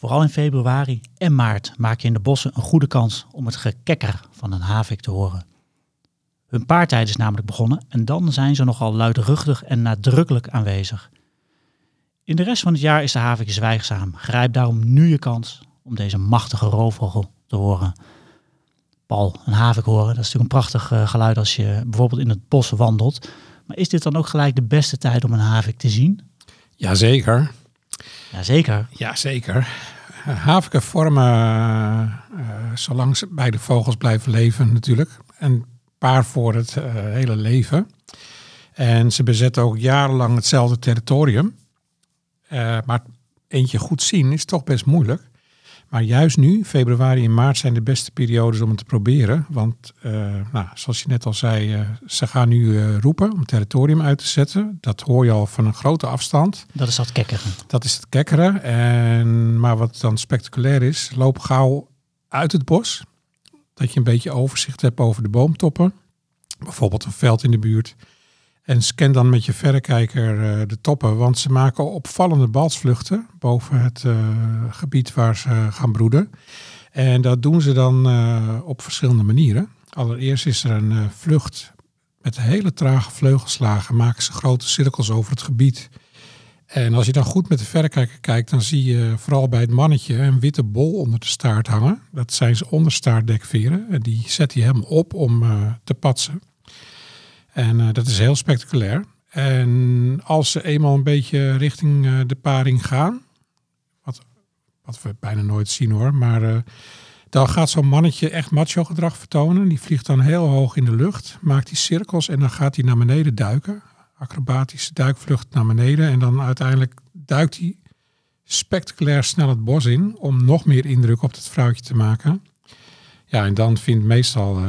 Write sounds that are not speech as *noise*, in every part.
Vooral in februari en maart maak je in de bossen een goede kans om het gekekker van een havik te horen. Hun paartijd is namelijk begonnen en dan zijn ze nogal luidruchtig en nadrukkelijk aanwezig. In de rest van het jaar is de havik zwijgzaam. Grijp daarom nu je kans om deze machtige roofvogel te horen. Paul, een havik horen, dat is natuurlijk een prachtig eh, geluid als je bijvoorbeeld in het bos wandelt. Maar is dit dan ook gelijk de beste tijd om een havik te zien? Jazeker. Jazeker. Jazeker. Haviken vormen, uh, zolang ze bij de vogels blijven leven natuurlijk, een paar voor het uh, hele leven. En ze bezetten ook jarenlang hetzelfde territorium. Maar eentje goed zien is toch best moeilijk. Maar juist nu, februari en maart, zijn de beste periodes om het te proberen. Want uh, nou, zoals je net al zei, uh, ze gaan nu uh, roepen om territorium uit te zetten. Dat hoor je al van een grote afstand. Dat is dat kekkeren. Dat is het kekkeren. En, maar wat dan spectaculair is, loop gauw uit het bos. Dat je een beetje overzicht hebt over de boomtoppen. Bijvoorbeeld een veld in de buurt. En scan dan met je verrekijker uh, de toppen, want ze maken opvallende balsvluchten boven het uh, gebied waar ze gaan broeden. En dat doen ze dan uh, op verschillende manieren. Allereerst is er een vlucht met hele trage vleugelslagen, maken ze grote cirkels over het gebied. En als je dan goed met de verrekijker kijkt, dan zie je vooral bij het mannetje een witte bol onder de staart hangen. Dat zijn ze onderstaartdekveren. En die zet hij helemaal op om te patsen. En uh, dat is heel spectaculair. En als ze eenmaal een beetje richting uh, de paring gaan, wat, wat we bijna nooit zien hoor, maar uh, dan gaat zo'n mannetje echt macho gedrag vertonen. Die vliegt dan heel hoog in de lucht, maakt die cirkels en dan gaat hij naar beneden duiken. Acrobatische duikvlucht naar beneden en dan uiteindelijk duikt hij spectaculair snel het bos in om nog meer indruk op het vrouwtje te maken. Ja, en dan vindt meestal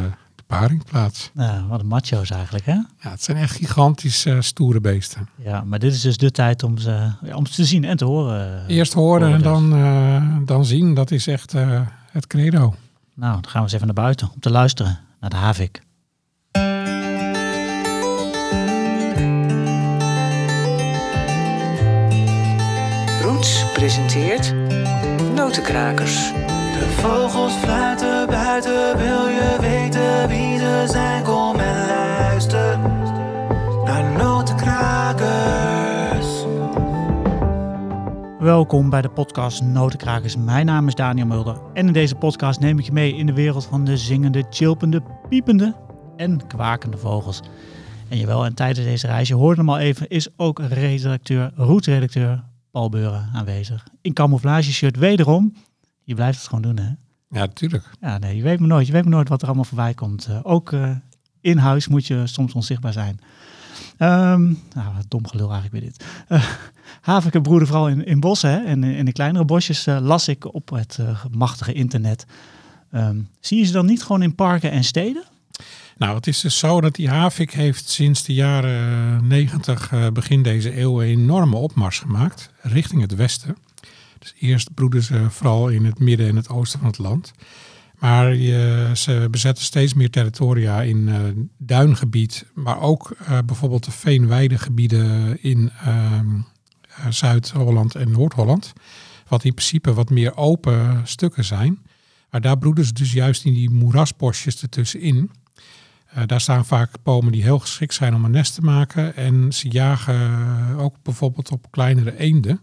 paring plaats. Nou, wat een macho's eigenlijk, hè? Ja, het zijn echt gigantisch uh, stoere beesten. Ja, maar dit is dus de tijd om ze, ja, om ze te zien en te horen. Eerst horen, horen en dan, uh, dan zien, dat is echt uh, het credo. Nou, dan gaan we eens even naar buiten om te luisteren naar de havik. Roots presenteert Notenkrakers. Vogels fluiten buiten, wil je weten wie ze zijn? Kom en luister naar Notenkrakers. Welkom bij de podcast Notenkrakers. Mijn naam is Daniel Mulder en in deze podcast neem ik je mee in de wereld van de zingende, chilpende, piepende en kwakende vogels. En jawel, en tijdens deze reis, je hoorde hem al even, is ook redacteur, route-redacteur Paul Beuren aanwezig. In camouflage shirt wederom. Je blijft het gewoon doen, hè? Ja, natuurlijk. Ja, nee, je weet me nooit. Je weet me nooit wat er allemaal voorbij komt. Uh, ook uh, in huis moet je soms onzichtbaar zijn. Um, nou, wat dom gelul eigenlijk weer dit. Uh, Haveke broeden vooral in, in bossen hè? en in de kleinere bosjes las ik op het machtige internet. Um, zie je ze dan niet gewoon in parken en steden? Nou, het is dus zo dat die havik heeft sinds de jaren 90, begin deze eeuw, een enorme opmars gemaakt richting het westen. Eerst broeden ze vooral in het midden en het oosten van het land. Maar je, ze bezetten steeds meer territoria in uh, duingebied, maar ook uh, bijvoorbeeld de veenweidegebieden in uh, Zuid-Holland en Noord-Holland. Wat in principe wat meer open stukken zijn. Maar daar broeden ze dus juist in die moerasbosjes ertussenin. Daar staan vaak bomen die heel geschikt zijn om een nest te maken. En ze jagen ook bijvoorbeeld op kleinere eenden.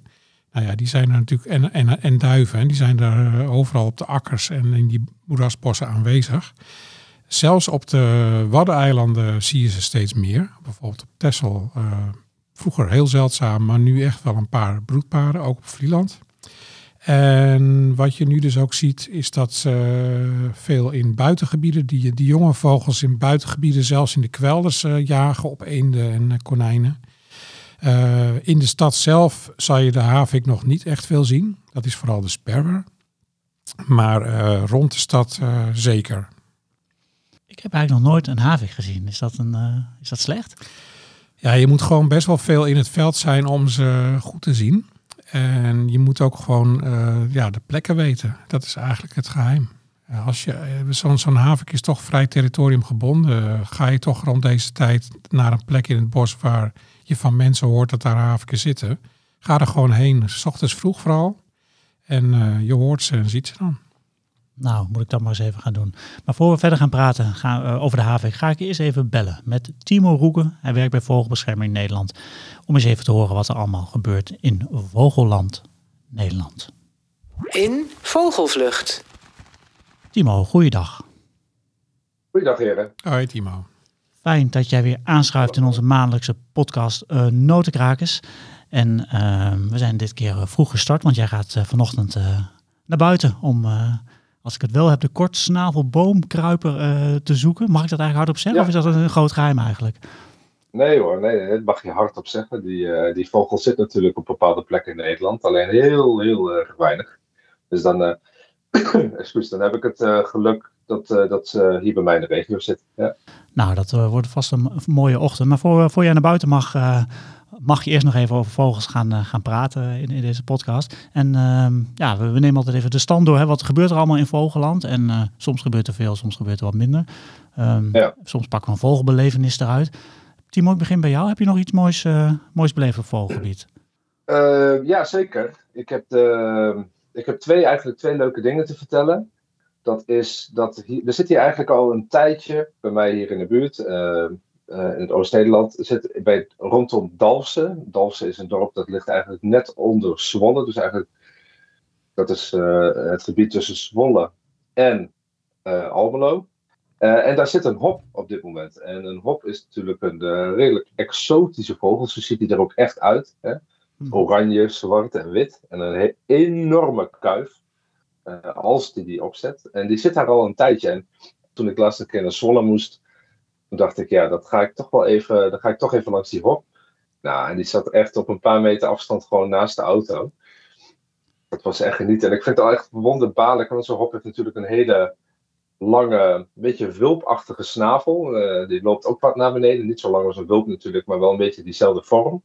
Nou ja, die zijn er natuurlijk, en, en, en duiven, die zijn daar overal op de akkers en in die moerasbossen aanwezig. Zelfs op de Waddeneilanden zie je ze steeds meer. Bijvoorbeeld op Texel, uh, vroeger heel zeldzaam, maar nu echt wel een paar broedparen, ook op Vlieland. En wat je nu dus ook ziet, is dat ze veel in buitengebieden, die, die jonge vogels in buitengebieden, zelfs in de kwelders, uh, jagen op eenden en konijnen. Uh, in de stad zelf zal je de havik nog niet echt veel zien. Dat is vooral de sperwer. Maar uh, rond de stad uh, zeker. Ik heb eigenlijk nog nooit een havik gezien. Is dat, een, is dat slecht? Ja, je moet gewoon best wel veel in het veld zijn om ze goed te zien. En je moet ook gewoon ja, de plekken weten. Dat is eigenlijk het geheim. Als je, zo'n zo'n havik is toch vrij territoriumgebonden. Ga je toch rond deze tijd naar een plek in het bos waar je van mensen hoort dat daar haviken zitten. Ga er gewoon heen, s ochtends vroeg vooral. En eh, je hoort ze en ziet ze dan. Nou, moet ik dat maar eens even gaan doen. Maar voor we verder gaan praten gaan, eh, over de havik, ga ik eerst even bellen met Timo Roeken. Hij werkt bij Vogelbescherming Nederland. Om eens even te horen wat er allemaal gebeurt in Vogelland Nederland. In Vogelvlucht. Timo, goeiedag. Goeiedag heren. Hoi Timo. Fijn dat jij weer aanschuift in onze maandelijkse podcast uh, Notenkrakers. En uh, we zijn dit keer vroeg gestart, want jij gaat uh, vanochtend naar buiten om, als ik het wel heb, de kortsnavelboomkruiper te zoeken. Mag ik dat eigenlijk hardop zeggen Ja. of is dat een groot geheim eigenlijk? Nee hoor, nee, dat mag je hardop zeggen. Die, eh, die vogel zit natuurlijk op bepaalde plekken in Nederland, alleen heel, heel erg weinig. Dus dan, eh *coughs* excuus, dan heb ik het eh, geluk dat, eh, dat ze hier bij mij in de regio zit. Ja. Nou, dat eh, wordt vast een, mooie ochtend. Maar voor, voor jij naar buiten mag, mag je eerst nog even over vogels gaan, gaan praten in, in deze podcast. En ehm, ja, we, we nemen altijd even de stand door. Hè. Wat gebeurt er allemaal in Vogelland? En soms gebeurt er veel, soms gebeurt er wat minder. Ehm, Ja. Soms pakken we een vogelbelevenis eruit. Timo, ik begin bij jou. Heb je nog iets moois, moois beleefd op vogelgebied? Ja, zeker. Ik heb, de, ik heb twee, eigenlijk twee leuke dingen te vertellen. Dat is dat er zit hier eigenlijk al een tijdje bij mij hier in de buurt, eh, eh, in het Oost-Nederland, zit bij, rondom Dalfsen. Dalfsen is een dorp dat ligt eigenlijk net onder Zwolle. Dus eigenlijk, dat is eh, het gebied tussen Zwolle en Almelo. En daar zit een hop op dit moment. En een hop is natuurlijk een redelijk exotische vogel. Zo ziet hij er ook echt uit. Hè? Oranje, zwart en wit. En een enorme kuif. eh, als die die opzet. En die zit daar al een tijdje. En toen ik laatst een keer naar Zwolle moest, toen dacht ik, ja, dat ga ik toch wel even, dan ga ik toch even langs die hop. Nou, en die zat echt op een paar meter afstand gewoon naast de auto. Dat was echt genieten. En ik vind het al echt wonderbaarlijk, want zo'n hop heeft natuurlijk een hele lange, beetje wulpachtige snavel. Eh, die loopt ook wat naar beneden. Niet zo lang als een wulp natuurlijk, maar wel een beetje diezelfde vorm.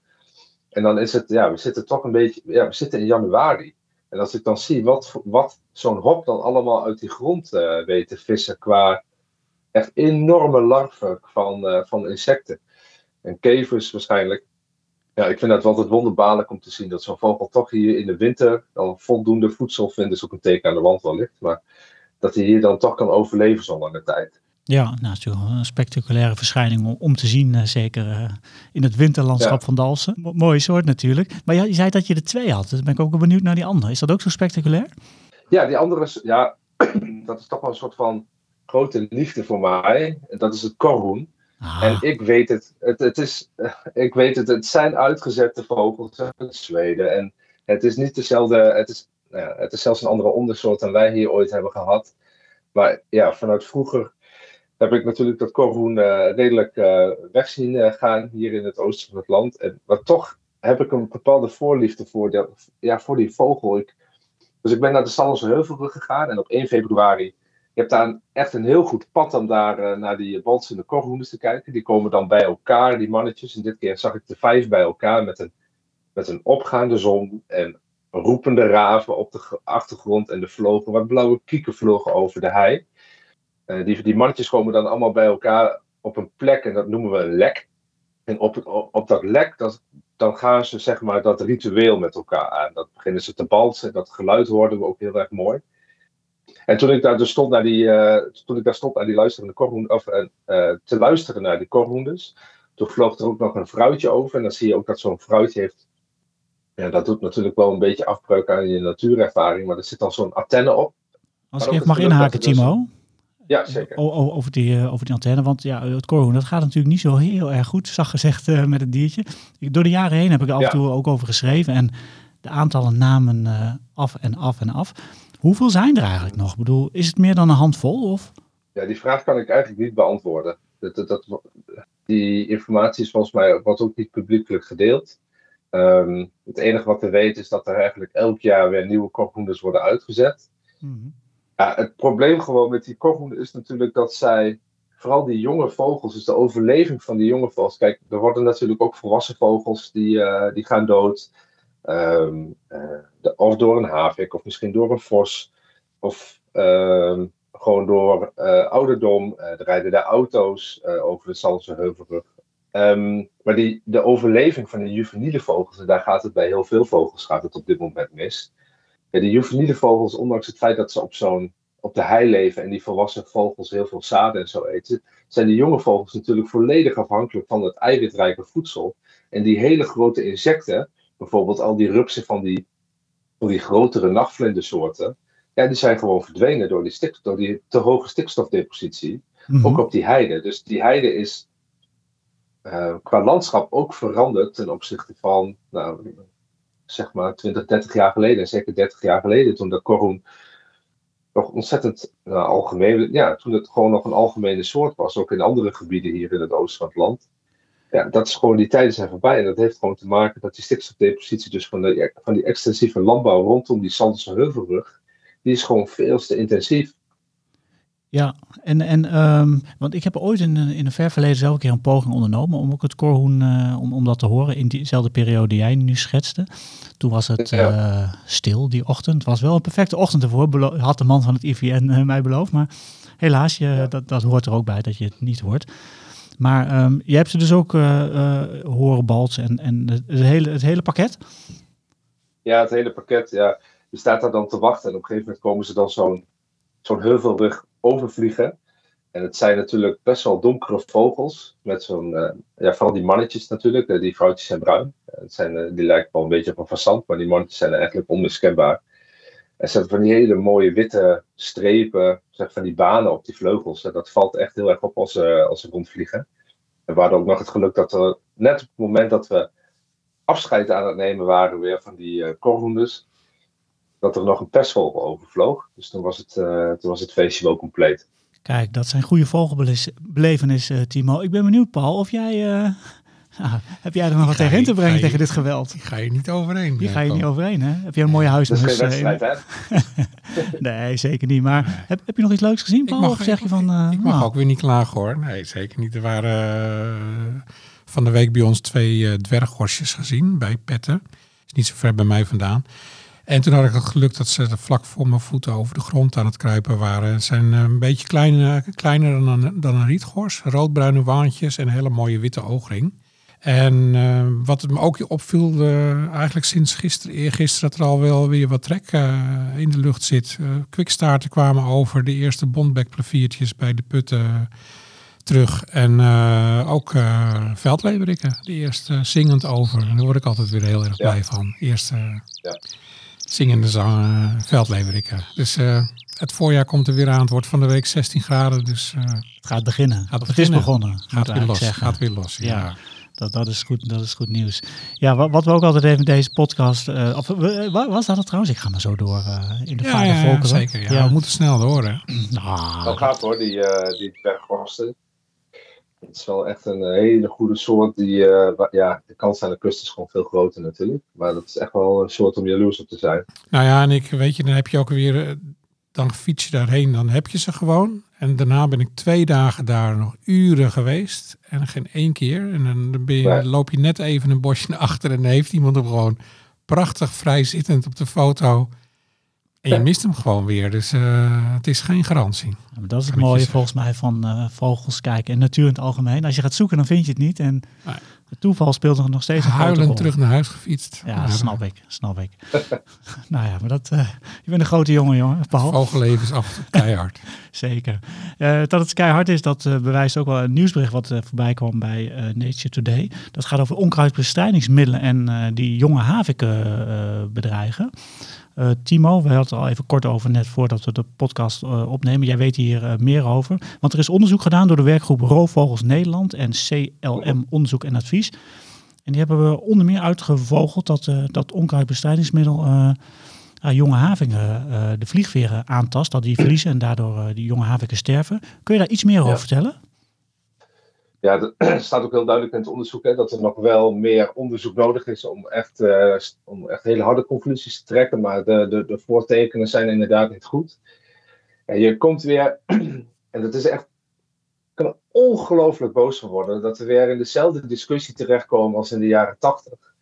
En dan is het, ja, we zitten toch een beetje, ja, we zitten in januari. En als ik dan zie wat, wat zo'n hop dan allemaal uit die grond eh, weet te vissen qua echt enorme larven van, eh, van insecten. En kevers waarschijnlijk. Ja, ik vind het altijd wonderbaarlijk om te zien dat zo'n vogel toch hier in de winter dan voldoende voedsel vindt. is ook een teken aan de wand wellicht. Maar dat hij hier dan toch kan overleven zo'n lange tijd. Ja, nou, natuurlijk een spectaculaire verschijning om, om te zien, eh, zeker eh, in het winterlandschap Ja. van Dalsen. Mo- mooie soort natuurlijk. Maar ja, je zei dat je er twee had, dus ben ik ook wel benieuwd naar die andere. Is dat ook zo spectaculair? Ja, die andere is, ja, *clears throat* dat is toch wel een soort van grote liefde voor mij. Dat is het korhoen. Ah, En ik weet het, het, het is, eh, ik weet het, het zijn uitgezette vogels uit Zweden. En het is niet dezelfde, het is, nou ja, het is zelfs een andere ondersoort dan wij hier ooit hebben gehad. Maar ja, vanuit vroeger heb ik natuurlijk dat korhoen eh, redelijk eh, weg zien eh, gaan hier in het oosten van het land. En, maar toch heb ik een bepaalde voorliefde voor, de, ja, voor die vogel. Ik, dus ik ben naar de Stallense Heuvelrug gegaan en op 1 februari je hebt daar echt een heel goed pad om daar naar die walsende korhoenders te kijken. Die komen dan bij elkaar, die mannetjes. En dit keer zag ik de vijf bij elkaar met een, met een opgaande zon en roepende raven op de achtergrond. En er vlogen wat blauwe kieken vlogen over de hei. Eh, die, die mannetjes komen dan allemaal bij elkaar op een plek en dat noemen we een lek. En op, op, op dat lek, dat, dan gaan ze zeg maar dat ritueel met elkaar aan. Dat beginnen ze te balsen. Dat geluid hoorden we ook heel erg mooi. En toen ik daar dus stond naar die, eh, toen ik daar stond naar die luisterende of eh, te luisteren naar die korhoenders, toen vloog er ook nog een vrouwtje over. En dan zie je ook dat zo'n vrouwtje heeft. Ja, dat doet natuurlijk wel een beetje afbreuk aan je natuurervaring, maar er zit dan zo'n antenne op. als ik even mag inhaken, dus- Timo. Ja, zeker. Over, die, eh, over die antenne. Want ja, het korhoen, dat gaat natuurlijk niet zo heel erg goed, zag gezegd, eh, met het diertje. Door de jaren heen heb ik er af en Ja. toe ook over geschreven. En de aantallen namen eh, af en af en af. Hoeveel zijn er eigenlijk nog? Ik bedoel, is het meer dan een handvol? Of? Ja, die vraag kan ik eigenlijk niet beantwoorden. Dat, dat, dat, die informatie is volgens mij wordt ook niet publiekelijk gedeeld. Ehm, het enige wat we weten is dat er eigenlijk elk jaar weer nieuwe korhoenders worden uitgezet. Het probleem gewoon met die korhoenden is natuurlijk dat zij, vooral die jonge vogels, dus de overleving van die jonge vogels. Kijk, er worden natuurlijk ook volwassen vogels die, eh, die gaan dood. Ehm, eh, of door een havik, of misschien door een vos. Of ehm, gewoon door eh, ouderdom. Er rijden daar auto's over de Salse Heuvelrug. Ehm, maar die, de overleving van de juveniele vogels, en daar gaat het bij heel veel vogels gaat het op dit moment mis. Ja, die juveniele vogels, ondanks het feit dat ze op zo'n op de hei leven en die volwassen vogels heel veel zaden en zo eten, zijn die jonge vogels natuurlijk volledig afhankelijk van het eiwitrijke voedsel. En die hele grote insecten, bijvoorbeeld al die rupsen van die, van die grotere nachtvlindersoorten, ja, die zijn gewoon verdwenen door die, stik, door die te hoge stikstofdepositie. Mhm. Ook op die heide. Dus die heide is eh, qua landschap ook veranderd ten opzichte van, nou, zeg maar 20, 30 jaar geleden. En zeker 30 jaar geleden, toen de korhoen nog ontzettend nou, algemeen, ja, toen het gewoon nog een algemene soort was, ook in andere gebieden hier in het oosten van het land. Ja, dat is gewoon, die tijden zijn voorbij. En dat heeft gewoon te maken dat die stikstofdepositie dus van, de, van die extensieve landbouw rondom die Sanderse Heuvelrug, die is gewoon veel te intensief. Ja, en, en ehm, want ik heb ooit in, een- in een ver verleden zelf een keer een poging ondernomen om ook het korhoen, eh, om, om dat te horen in diezelfde periode die jij nu schetste. Toen was het Ja. eh, stil die ochtend. Het was wel een perfecte ochtend ervoor, belo- had de man van het IVN eh, mij beloofd. Maar helaas, je, Ja. dat, dat hoort er ook bij dat je het niet hoort. Maar ehm je hebt ze dus ook eh, eh, horen balsen en, en het, het hele, het hele pakket. Ja, het hele pakket, ja. Je staat daar dan te wachten en op een gegeven moment komen ze dan zo'n zo'n heuvelrug overvliegen. En het zijn natuurlijk best wel donkere vogels. Met zo'n, eh, ja, vooral die mannetjes natuurlijk. eh, die vrouwtjes zijn bruin. Eh, het zijn, die lijken wel een beetje op een fazant, maar die mannetjes zijn eigenlijk onmiskenbaar. En ze hebben van die hele mooie witte strepen, zeg, van die banen op die vleugels. En dat valt echt heel erg op als ze, als ze rondvliegen. En we hadden ook nog het geluk dat er net op het moment dat we afscheid aan het nemen waren weer van die korhoenders, dat er nog een persvogel overvloog. Dus toen was het, eh, toen was het feestje wel compleet. Kijk, dat zijn goede vogelbelevenissen, eh, Timo. Ik ben benieuwd, Paul, of jij... eh, *laughs* ah, heb jij er nog wat tegen in je- te brengen je- tegen dit geweld? Ik ga je niet overheen. Hier eh, ga je niet overheen, hè? Heb jij een mooie *laughs* Dat is geen wedstrijd, hè? Nee, zeker niet. Maar heb, heb je nog iets leuks gezien, Ik Paul? mag, of zeg je van... ik, ik mag nou, ook weer niet klagen hoor. Nee, zeker niet. Er waren van de week bij ons twee dwerghorsjes gezien bij Petten. Is niet zo ver bij mij vandaan. En toen had ik het geluk dat ze vlak voor mijn voeten over de grond aan het kruipen waren. Het zijn eh, een beetje kleiner, kleiner dan een, dan een rietgors. Roodbruine waantjes en een hele mooie witte oogring. En eh, wat het me ook opviel, eh, eigenlijk sinds gisteren, eergisteren, dat er al wel weer wat trek eh, in de lucht zit. Eh kwikstaarten kwamen over, de eerste bondbekpleviertjes bij de putten terug. En eh, ook eh veldleverikken, die eerst eh, zingend over. En daar word ik altijd weer heel erg Ja. blij van. Eerst eh, Ja. Zingende zang, eh, veldleverikken. Dus eh, het voorjaar komt er weer aan. Het wordt van de week 16 graden, dus eh, het gaat beginnen. Gaat Of beginnen. Het is begonnen, gaat weer los. zeggen. Gaat weer los, ja. Ja. Dat, dat, is goed, dat is goed nieuws. Ja, wat, wat we ook altijd even in deze podcast... eh, of, wa- was dat het trouwens? Ik ga maar zo door eh, in de Ja, vader ja, zeker. Ja, We moeten snel door, hè. Nou, Dat gaat hoor, die, eh die. Het is wel echt een hele goede soort. Die, eh, ja, de kans aan de kust is gewoon veel groter natuurlijk. Maar dat is echt wel een soort om jaloers op te zijn. Nou ja, en ik weet je, dan heb je ook weer, eh, dan fiets je daarheen, dan heb je ze gewoon. En daarna ben ik twee dagen daar nog uren geweest en geen één keer. En dan ben je, loop je net even een bosje *laughs* naar achter en dan heeft iemand hem gewoon prachtig vrij zittend op de foto. En je mist hem gewoon weer, dus eh, het is geen garantie. Ja, maar dat is het mooie zeggen. volgens mij van eh, vogels kijken en natuur in het algemeen. Als je gaat zoeken, dan vind je het niet. En Nee. het toeval speelt er nog steeds een rol. Huilend terug naar huis gefietst. Ja, snap ik, snap ik. *laughs* nou ja, maar dat, eh, je bent een grote jongen, jongen, Paul. Vogelleven is af keihard. *laughs* Zeker. Dat het keihard is, dat bewijst ook wel een nieuwsbericht wat voorbij kwam bij Nature Today. Dat gaat over onkruidbestrijdingsmiddelen en die jonge haviken bedreigen. Eh, Timo, we hadden het al even kort over net voordat we de podcast eh, opnemen. Jij weet hier eh, meer over. Want er is onderzoek gedaan door de werkgroep Roofvogels Nederland en CLM Onderzoek en Advies. En die hebben we onder meer uitgevogeld dat dat onkruidbestrijdingsmiddel jonge havingen de vliegveren aantast, dat die verliezen en daardoor die jonge havingen sterven. Kun je daar iets meer over vertellen? Ja, dat *clears throat* staat ook heel duidelijk in het onderzoek hè, dat er nog wel meer onderzoek nodig is om echt, eh, om echt hele harde conclusies te trekken. Maar de, de, de voortekenen zijn inderdaad niet goed. En je komt weer, *clears throat* en dat is echt, kan er ongelooflijk boos van worden, dat we weer in dezelfde discussie terechtkomen als in de jaren tachtig.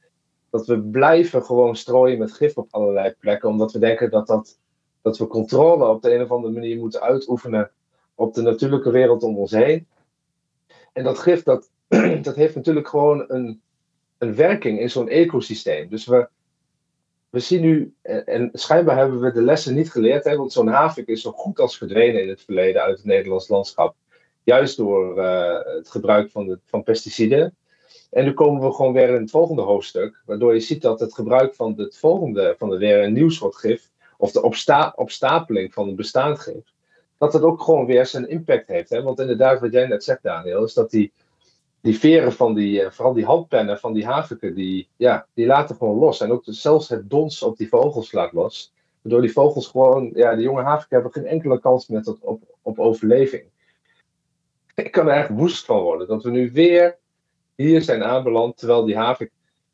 Dat we blijven gewoon strooien met gif op allerlei plekken, omdat we denken dat, dat, dat we controle op de een of andere manier moeten uitoefenen op de natuurlijke wereld om ons heen. En dat gif, dat, *clears throat* dat heeft natuurlijk gewoon een, een werking in zo'n ecosysteem. Dus we, we zien nu, en, schijnbaar hebben we de lessen niet geleerd, hè, want zo'n havik is zo goed als verdwenen in het verleden uit het Nederlands landschap. Juist door eh, het gebruik van, de, van pesticiden. En nu komen we gewoon weer in het volgende hoofdstuk, waardoor je ziet dat het gebruik van het volgende, van de weer een nieuw soort gif, of de opsta opstapeling van een bestaand gif, dat het ook gewoon weer zijn impact heeft. Hè? Want inderdaad, wat jij net zegt, Daniel, is dat die, die veren van die, eh, vooral die handpennen van die haviken, die, ja, die laten gewoon los. En ook zelfs het dons op die vogels laat los. Waardoor die vogels gewoon, ja, de jonge haviken hebben geen enkele kans met op, op, op overleving. Ik kan er echt woest van worden dat we nu weer hier zijn aanbeland, terwijl die havik,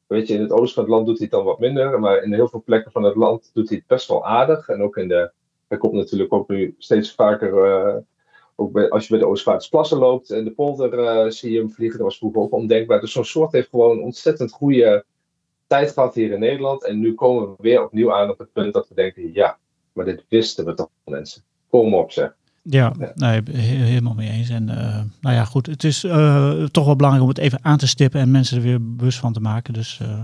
weet je, in het oosten van het land doet hij het dan wat minder, maar in heel veel plekken van het land doet hij het best wel aardig. En ook in de, er komt natuurlijk ook nu steeds vaker, uh, ook bij, als je bij de Oostvaardersplassen loopt en de polder uh, zie je hem vliegen, dat was vroeger ook ondenkbaar. Dus zo'n soort heeft gewoon ontzettend goede tijd gehad hier in Nederland. En nu komen we weer opnieuw aan op het punt dat we denken, ja, maar dit wisten we toch mensen. Kom op zeg. Ja, Nee, helemaal mee eens. En uh, nou ja, goed, het is uh, toch wel belangrijk om het even aan te stippen en mensen er weer bewust van te maken. Dus uh,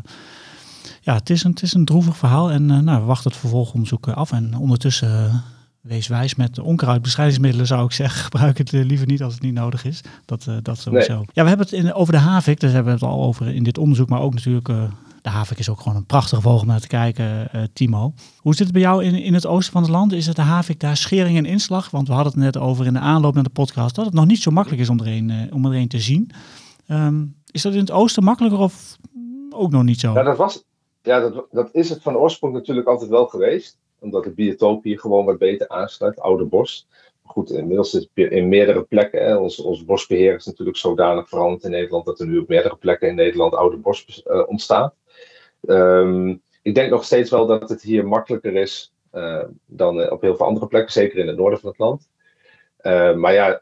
ja, het is, een, het is een droevig verhaal en nou, we wachten het vervolgonderzoek af. En ondertussen wees wijs met onkruidbestrijdingsmiddelen zou ik *laughs* zeggen. Gebruik het liever niet als het niet nodig is. Dat, dat sowieso. Nee. Ja, we hebben het in, over de havik, daar hebben we het al over in dit onderzoek, maar ook natuurlijk de havik is ook gewoon een prachtige vogel om naar te kijken, Timo. Hoe zit het bij jou in, in het oosten van het land? Is het de havik daar schering en inslag? Want we hadden het net over in de aanloop naar de podcast dat het nog niet zo makkelijk is om er een, om er een te zien. Um, is dat in het oosten makkelijker of ook nog niet zo? Ja, dat, was, ja, dat, dat is het van oorsprong natuurlijk altijd wel geweest. Omdat de biotoop hier gewoon wat beter aansluit, oude bos. Goed, inmiddels is het in meerdere plekken. Hè. Ons, ons bosbeheer is natuurlijk zodanig veranderd in Nederland dat er nu op meerdere plekken in Nederland oude bos uh, ontstaat. Um, ik denk nog steeds wel dat het hier makkelijker is uh, dan uh, op heel veel andere plekken, zeker in het noorden van het land. Maar ja,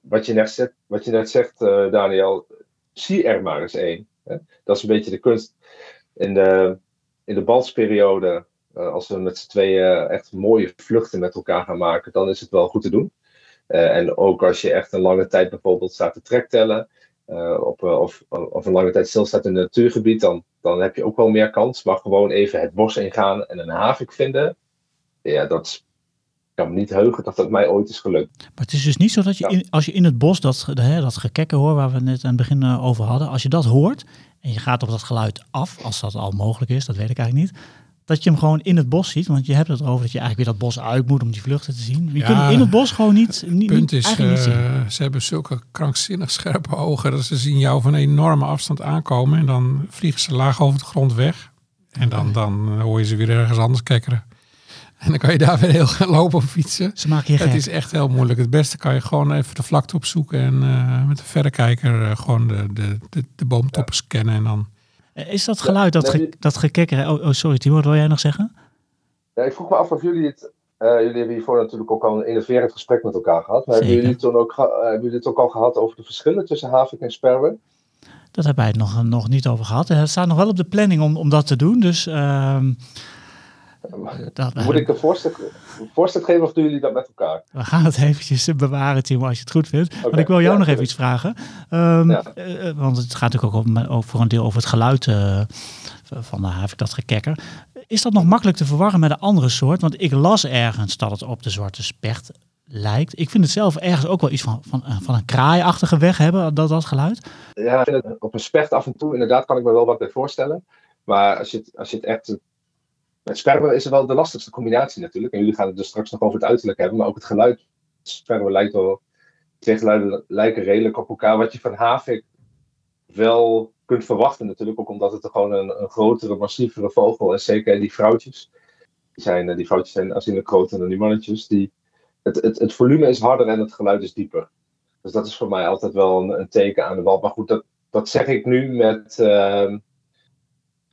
wat, je net zegt, wat je net zegt, Daniel, zie er maar eens één. Dat is een beetje de kunst. In de, in de balsperiode, als we met z'n tweeën echt mooie vluchten met elkaar gaan maken, dan is het wel goed te doen. en ook als je echt een lange tijd bijvoorbeeld staat te trektellen, uh, op, of, of een lange tijd stilstaat in een natuurgebied, dan, dan heb je ook wel meer kans. Maar gewoon even het bos ingaan en een havik vinden, ja, dat kan me niet heugen dat dat mij ooit is gelukt. Maar het is dus niet zo dat je, in, als je in het bos dat, hè, dat gekekken hoort, waar we net aan het begin uh, over hadden, als je dat hoort en je gaat op dat geluid af, als dat al mogelijk is, dat weet ik eigenlijk niet, dat je hem gewoon in het bos ziet. Want je hebt het erover dat je eigenlijk weer dat bos uit moet om die vluchten te zien. Je ja, kunt in het bos gewoon niet, niet, punt is, uh, niet ze hebben zulke krankzinnig scherpe ogen dat ze zien jou van een enorme afstand aankomen en dan vliegen ze laag over de grond weg. En dan, dan hoor je ze weer ergens anders kekkeren. En dan kan je daar weer heel gaan lopen of fietsen. Ze maken je gek. Het is echt heel moeilijk. Het beste kan je gewoon even de vlakte opzoeken en uh, met een verrekijker uh, gewoon de, de, de, de boomtoppen scannen en dan is dat geluid, dat, ge, dat gekikker... Oh, oh, sorry Timo, wat wil jij nog zeggen? Ja, ik vroeg me af of jullie het... Uh, jullie hebben hiervoor natuurlijk ook al een innoverend gesprek met elkaar gehad. Maar hebben jullie, toen ook, uh, hebben jullie het ook al gehad over de verschillen tussen havik en sperwer? Dat hebben wij het nog, nog niet over gehad. Het staat nog wel op de planning om, om dat te doen. Dus... *laughs* Dat, Moet ik een voorstel, geven of doen jullie dat met elkaar? We gaan het eventjes bewaren, Timo, als je het goed vindt. Okay. Maar ik wil jou ja, nog even iets vragen. Um, ja. uh, want het gaat natuurlijk ook, om, ook voor een deel over het geluid uh, van de havik, dat gekekker. Is dat nog makkelijk te verwarren met een andere soort? Want ik las ergens dat het op de zwarte specht lijkt. Ik vind het zelf ergens ook wel iets van, van, van een kraaiachtige weg hebben, dat, dat geluid. Ja, ik op een specht af en toe, inderdaad kan ik me wel wat bij voorstellen. Maar als je het, als je het echt met sperwer is wel de lastigste combinatie natuurlijk. En jullie gaan het dus straks nog over het uiterlijk hebben, maar ook het geluid. Sperwer lijkt wel, twee geluiden lijken redelijk op elkaar. Wat je van havik wel kunt verwachten natuurlijk, ook omdat het gewoon een, grotere, massievere vogel is. Zeker die vrouwtjes. Die, zijn, die vrouwtjes zijn aanzienlijk groter dan die mannetjes. Die, het, het, het volume is harder en het geluid is dieper. Dus dat is voor mij altijd wel een, teken aan de wal. Maar goed, dat, dat zeg ik nu met... Uh,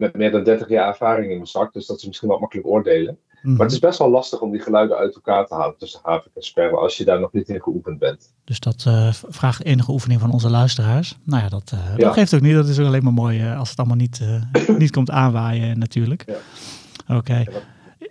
met meer dan 30 jaar ervaring in mijn zak. Dus dat is misschien wat makkelijk oordelen. Mm-hmm. Maar het is best wel lastig om die geluiden uit elkaar te houden tussen havik en sperwer als je daar nog niet in geoefend bent. Dus dat uh, vraagt enige oefening van onze luisteraars. Nou ja, dat, uh, ja. dat geeft ook niet. Dat is ook alleen maar mooi uh, als het allemaal niet, niet komt aanwaaien natuurlijk. Ja. Oké. Okay.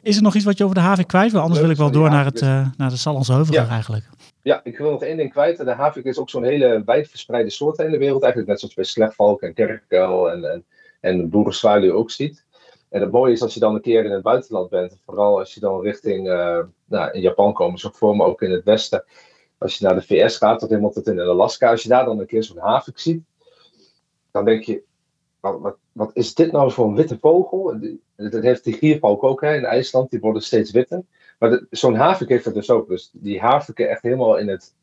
Is er nog iets wat je over de havik kwijt wil? Anders wil ik wel door naar, het, naar de Heuvel ja. eigenlijk. Ja, ik wil nog één ding kwijt. De havik is ook zo'n hele wijdverspreide soort in de wereld. Eigenlijk net zoals bij slechtvalk en kerkuil en, en en boerenzwaluw ook ziet. En het mooie is als je dan een keer in het buitenland bent, vooral als je dan richting uh, nou, in Japan komen voor, maar ook in het westen. Als je naar de VS gaat, tot helemaal tot in Alaska, als je daar dan een keer zo'n havik ziet, dan denk je, wat, wat, wat, is dit nou voor een witte vogel? Dat heeft die giervalk ook hè, in IJsland, die worden steeds witter. Maar zo'n havik heeft het dus ook. Dus die haviken echt helemaal in het,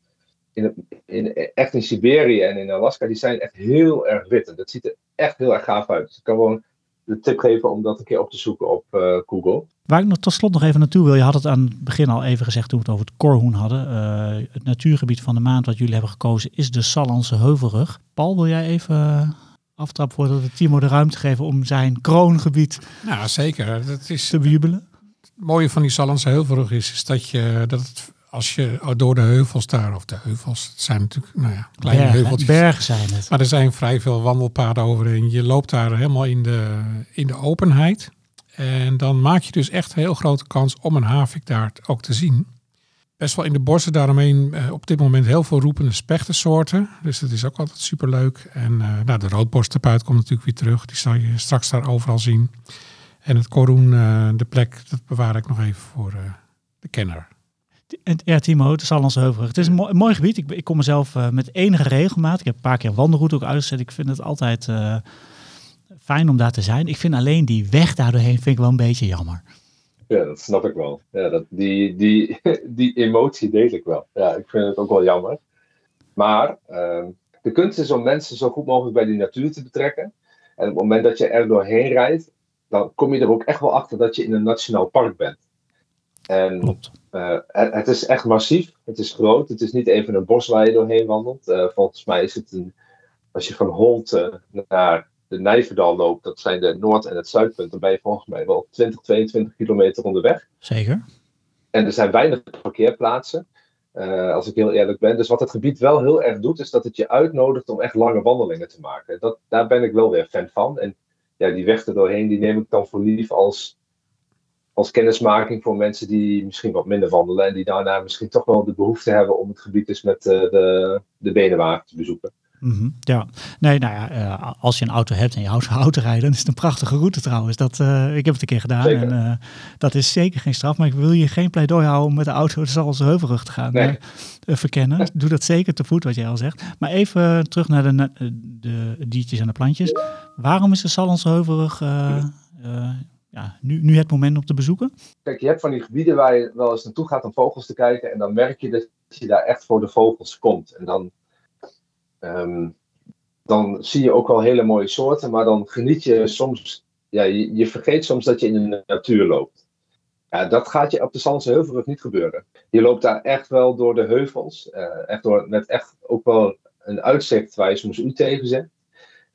in het in, echt in Siberië en in Alaska, die zijn echt heel erg wit. Dat ziet er echt heel erg gaaf uit. Dus ik kan gewoon de tip geven om dat een keer op te zoeken op uh, Google. Waar ik nog tot slot nog even naartoe wil. Je had het aan het begin al even gezegd toen we het over het korhoen hadden. Uh, het natuurgebied van de maand wat jullie hebben gekozen is de Sallandse Heuvelrug. Paul, wil jij even aftrap voordat we Timo de ruimte geven om zijn kroongebied nou, zeker. Dat is, te bejubelen? Het mooie van die Sallandse Heuvelrug is, is dat, je, dat het, als je door de heuvels daar, of de heuvels, het zijn natuurlijk nou ja, kleine bergen, heuveltjes. Bergen zijn het. Maar er zijn vrij veel wandelpaden overheen. Je loopt daar helemaal in de, in de openheid. En dan maak je dus echt een heel grote kans om een havik daar ook te zien best wel in de bossen daaromheen uh, op dit moment heel veel roepende spechtensoorten. Dus dat is ook altijd superleuk. En uh, nou, de roodborstenpuit komt natuurlijk weer terug. Die zal je straks daar overal zien. En het koroen, uh, de plek, dat bewaar ik nog even voor de kenner. Ja, Timo, het is al onze heuvel. Het is een mooi, een mooi gebied. Ik, ik, kom mezelf met enige regelmaat. Ik heb een paar keer wandelroute ook uitgezet. Ik vind het altijd fijn om daar te zijn. Ik vind alleen die weg daardoorheen vind ik wel een beetje jammer. Ja, dat snap ik wel. Ja, dat, die, die, *laughs* die emotie deel ik wel. Ja, ik vind het ook wel jammer. Maar uh, de kunst is om mensen zo goed mogelijk bij die natuur te betrekken. En op het moment dat je er doorheen rijdt, dan kom je er ook echt wel achter dat je in een nationaal park bent. En uh, het, is echt massief, het is groot, het is niet even een bos waar je doorheen wandelt. Uh, volgens mij is het een, als je van Holte naar de Nijverdal loopt, dat zijn de noord- en het zuidpunt, dan ben je volgens mij wel 20, 22 kilometer onderweg. Zeker. En er zijn weinig parkeerplaatsen, uh, als ik heel eerlijk ben. Dus wat het gebied wel heel erg doet, is dat het je uitnodigt om echt lange wandelingen te maken. Dat, daar ben ik wel weer fan van. En ja, die weg er doorheen, die neem ik dan voor lief als, als kennismaking voor mensen die misschien wat minder wandelen. En die daarna misschien toch wel de behoefte hebben om het gebied dus met uh, de, de benenwagen te bezoeken. Mm Ja, nee, nou ja, uh, als je een auto hebt en je houdt van autorijden, dan is het een prachtige route trouwens. Dat, uh, ik heb het een keer gedaan zeker. en dat is zeker geen straf. Maar ik wil je geen pleidooi houden om met de auto de Salse Heuvelrug te gaan nee. verkennen. Doe dat zeker te voet, wat jij al zegt. Maar even terug naar de, de diertjes en de plantjes. Waarom is de Sallandse Heuvelrug ja, nu, nu het moment om te bezoeken? Kijk, je hebt van die gebieden waar je wel eens naartoe gaat om vogels te kijken. En dan merk je dat je daar echt voor de vogels komt. En dan Um, dan zie je ook wel hele mooie soorten, maar dan geniet je soms, ja, je, vergeet soms dat je in de natuur loopt. Ja, dat gaat je op de Zandse Heuvelrug niet gebeuren. Je loopt daar echt wel door de heuvels, uh, echt door, met echt ook wel een uitzicht waar je soms u tegen zet.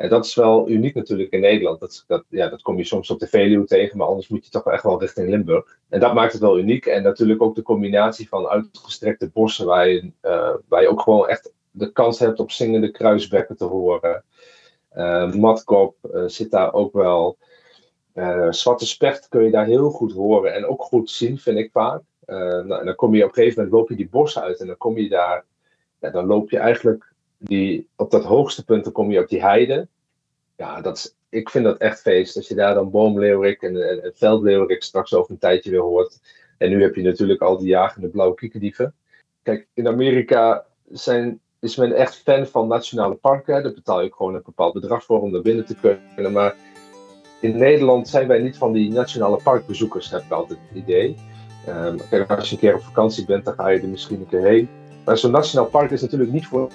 En dat is wel uniek natuurlijk in Nederland. Dat, dat, ja, dat kom je soms op de Veluwe tegen, maar anders moet je toch echt wel richting Limburg. En dat maakt het wel uniek. En natuurlijk ook de combinatie van uitgestrekte bossen, waar je, uh, waar je ook gewoon echt de kans hebt op zingende kruisbekken te horen. Uh, matkop uh, zit daar ook wel. Zwarte specht kun je daar heel goed horen en ook goed zien, vind ik vaak. Nou, en dan kom je op een gegeven moment loop je die bos uit en dan kom je daar. Ja, dan loop je eigenlijk die, op dat hoogste punt, dan kom je op die heide. Ja, dat is, ik vind dat echt feest. Als je daar dan boomleeuwerik en, en, en veldleeuwerik straks over een tijdje weer hoort. En nu heb je natuurlijk al die jagende blauwe kiekerdieven. Kijk, in Amerika zijn is men echt fan van nationale parken. Daar betaal je gewoon een bepaald bedrag voor om daar binnen te kunnen. Maar in Nederland zijn wij niet van die nationale parkbezoekers, heb ik altijd het idee. Kijk, als je een keer op vakantie bent, dan ga je er misschien een keer heen. Maar zo'n nationaal park is natuurlijk niet voor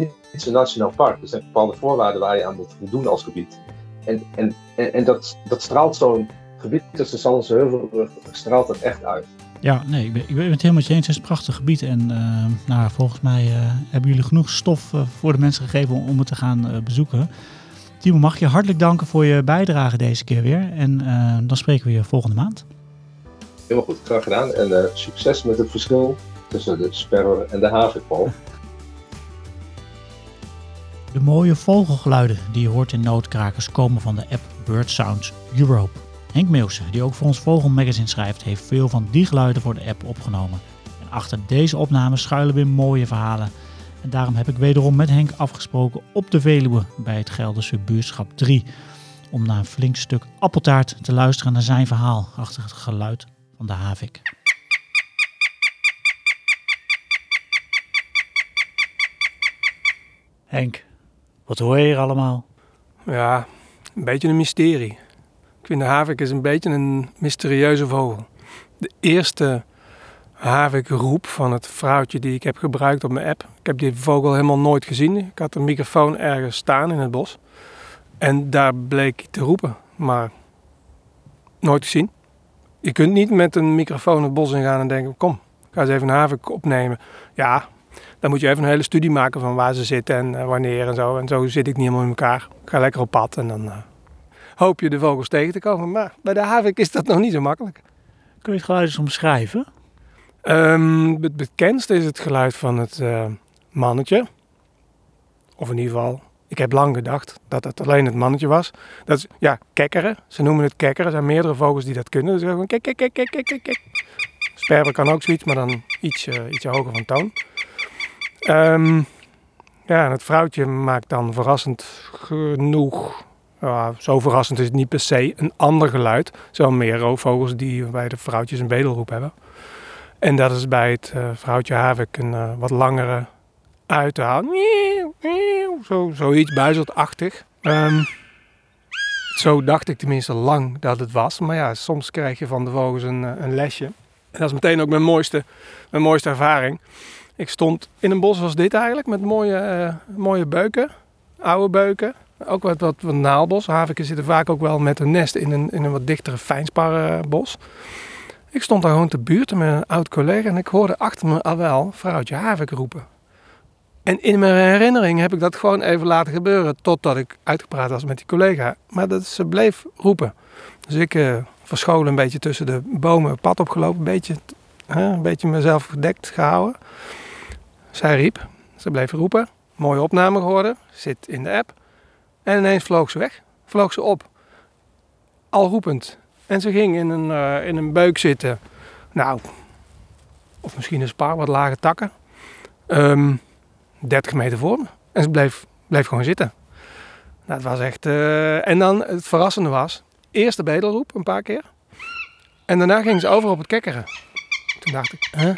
een, niet zo'n nationaal park. Er zijn bepaalde voorwaarden waar je aan moet voldoen als gebied. En, en, en, en dat, dat straalt zo'n gebied tussen Zandse Heuvelrug, straalt dat echt uit. Ja, nee, ik ben, ik ben het helemaal met je eens. Het is een prachtig gebied. En uh, nou, volgens mij uh, hebben jullie genoeg stof uh, voor de mensen gegeven om, om het te gaan bezoeken. Timo, mag je hartelijk danken voor je bijdrage deze keer weer. En dan spreken we je volgende maand. Helemaal goed, graag gedaan. En succes met het verschil tussen de sperwer en de havikpal. De mooie vogelgeluiden die je hoort in noodkrakers komen van de app Bird Sounds Europe. Henk Meeuwse, die ook voor ons Vogelmagazine schrijft, heeft veel van die geluiden voor de app opgenomen. En achter deze opnames schuilen weer mooie verhalen. En daarom heb ik wederom met Henk afgesproken op de Veluwe bij het Gelderse buurtschap 3. om na een flink stuk appeltaart te luisteren naar zijn verhaal achter het geluid van de havik. Henk, wat hoor je hier allemaal? Ja, een beetje een mysterie. Ik vind de havik is een beetje een mysterieuze vogel. De eerste havikroep van het vrouwtje die ik heb gebruikt op mijn app. Ik heb die vogel helemaal nooit gezien. Ik had een microfoon ergens staan in het bos. En daar bleek hij te roepen, maar nooit gezien. Je kunt niet met een microfoon het bos ingaan en denken, kom, ga eens even een havik opnemen. Ja, dan moet je even een hele studie maken van waar ze zitten en eh, wanneer en zo. En zo zit ik niet helemaal in elkaar. Ik ga lekker op pad en dan eh, hoop je de vogels tegen te komen. Maar bij de havik is dat nog niet zo makkelijk. Kun je het geluid eens omschrijven? Ehm, het bekendste is het geluid van het eh, mannetje. Of in ieder geval, ik heb lang gedacht dat het alleen het mannetje was. Dat is, ja, kekkeren. Ze noemen het kekkeren. Er zijn meerdere vogels die dat kunnen. Dus gewoon kek, kek, kek, kek, kek, kek. Sperber kan ook zoiets, maar dan iets, iets hoger van toon. Ehm, ja, het vrouwtje maakt dan verrassend genoeg... zo verrassend is het niet per se. Een ander geluid. Zo meer roofvogels die bij de vrouwtjes een bedelroep hebben. En dat is bij het eh, vrouwtje havik een eh, wat langere uithaal. Zo, zoiets buizeltachtig. Ehm, zo dacht ik tenminste lang dat het was. Maar ja, soms krijg je van de vogels een, eh, een lesje. En dat is meteen ook mijn mooiste, mijn mooiste ervaring. Ik stond in een bos als dit eigenlijk, met mooie, eh, mooie beuken. Oude beuken. Ook wat, wat, wat naalbos. Haviken zitten vaak ook wel met een nest in een, in een wat dichtere fijnsparrenbos. Ik stond daar gewoon te buurten met een oud collega en ik hoorde achter me al wel vrouwtje havik roepen. En in mijn herinnering heb ik dat gewoon even laten gebeuren totdat ik uitgepraat was met die collega. Maar dat, ze bleef roepen. Dus ik eh, verscholen een beetje tussen de bomen, pad opgelopen, een beetje, hè, een beetje mezelf gedekt gehouden. Zij riep, ze bleef roepen, mooie opname geworden, zit in de app. En ineens vloog ze weg, vloog ze op. Al roepend. En ze ging in een, eh, in een beuk zitten. Nou, of misschien een paar wat lage takken. Ehm 30 meter voor me. En ze bleef, bleef gewoon zitten. Nou, het was echt... eh, En dan, het verrassende was... Eerst de bedelroep, een paar keer. En daarna ging ze over op het kekkeren. Toen dacht ik, hè?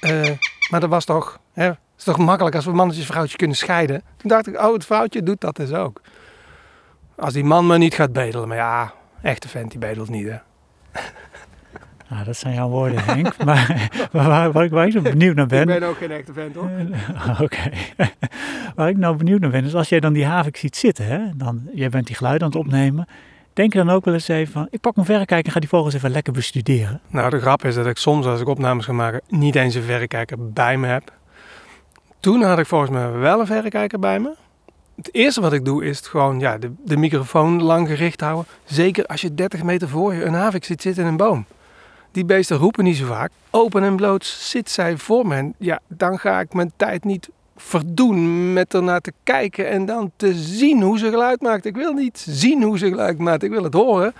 Eh, maar dat was toch... Hè? Het is toch makkelijk als we mannetjes en vrouwtjes kunnen scheiden. Toen dacht ik, oh, het vrouwtje doet dat dus ook. Als die man maar niet gaat bedelen. Maar ja, echte vent die bedelt niet, hè. Nou, *laughs* dat zijn jouw woorden, Henk. *laughs* maar waar, waar, ik, waar ik zo benieuwd naar ben... ook geen echte vent, hoor. *laughs* Oké. Waar ik nou benieuwd naar ben, is als jij dan die havik ziet zitten, hè, dan, jij bent die geluiden aan het opnemen. Denk je dan ook wel eens even van, ik pak mijn verrekijker en ga die vogels even lekker bestuderen. Nou, de grap is dat ik soms als ik opnames ga maken niet eens een verrekijker bij me heb. Toen had ik volgens mij wel een verrekijker bij me. Het eerste wat ik doe is gewoon ja, de, de microfoon lang gericht houden. Zeker als je 30 meter voor je een havik zit zitten in een boom. Die beesten roepen niet zo vaak. Open en bloot zit zij voor me. En ja, dan ga ik mijn tijd niet verdoen met ernaar te kijken en dan te zien hoe ze geluid maakt. Ik wil niet zien hoe ze geluid maakt, ik wil het horen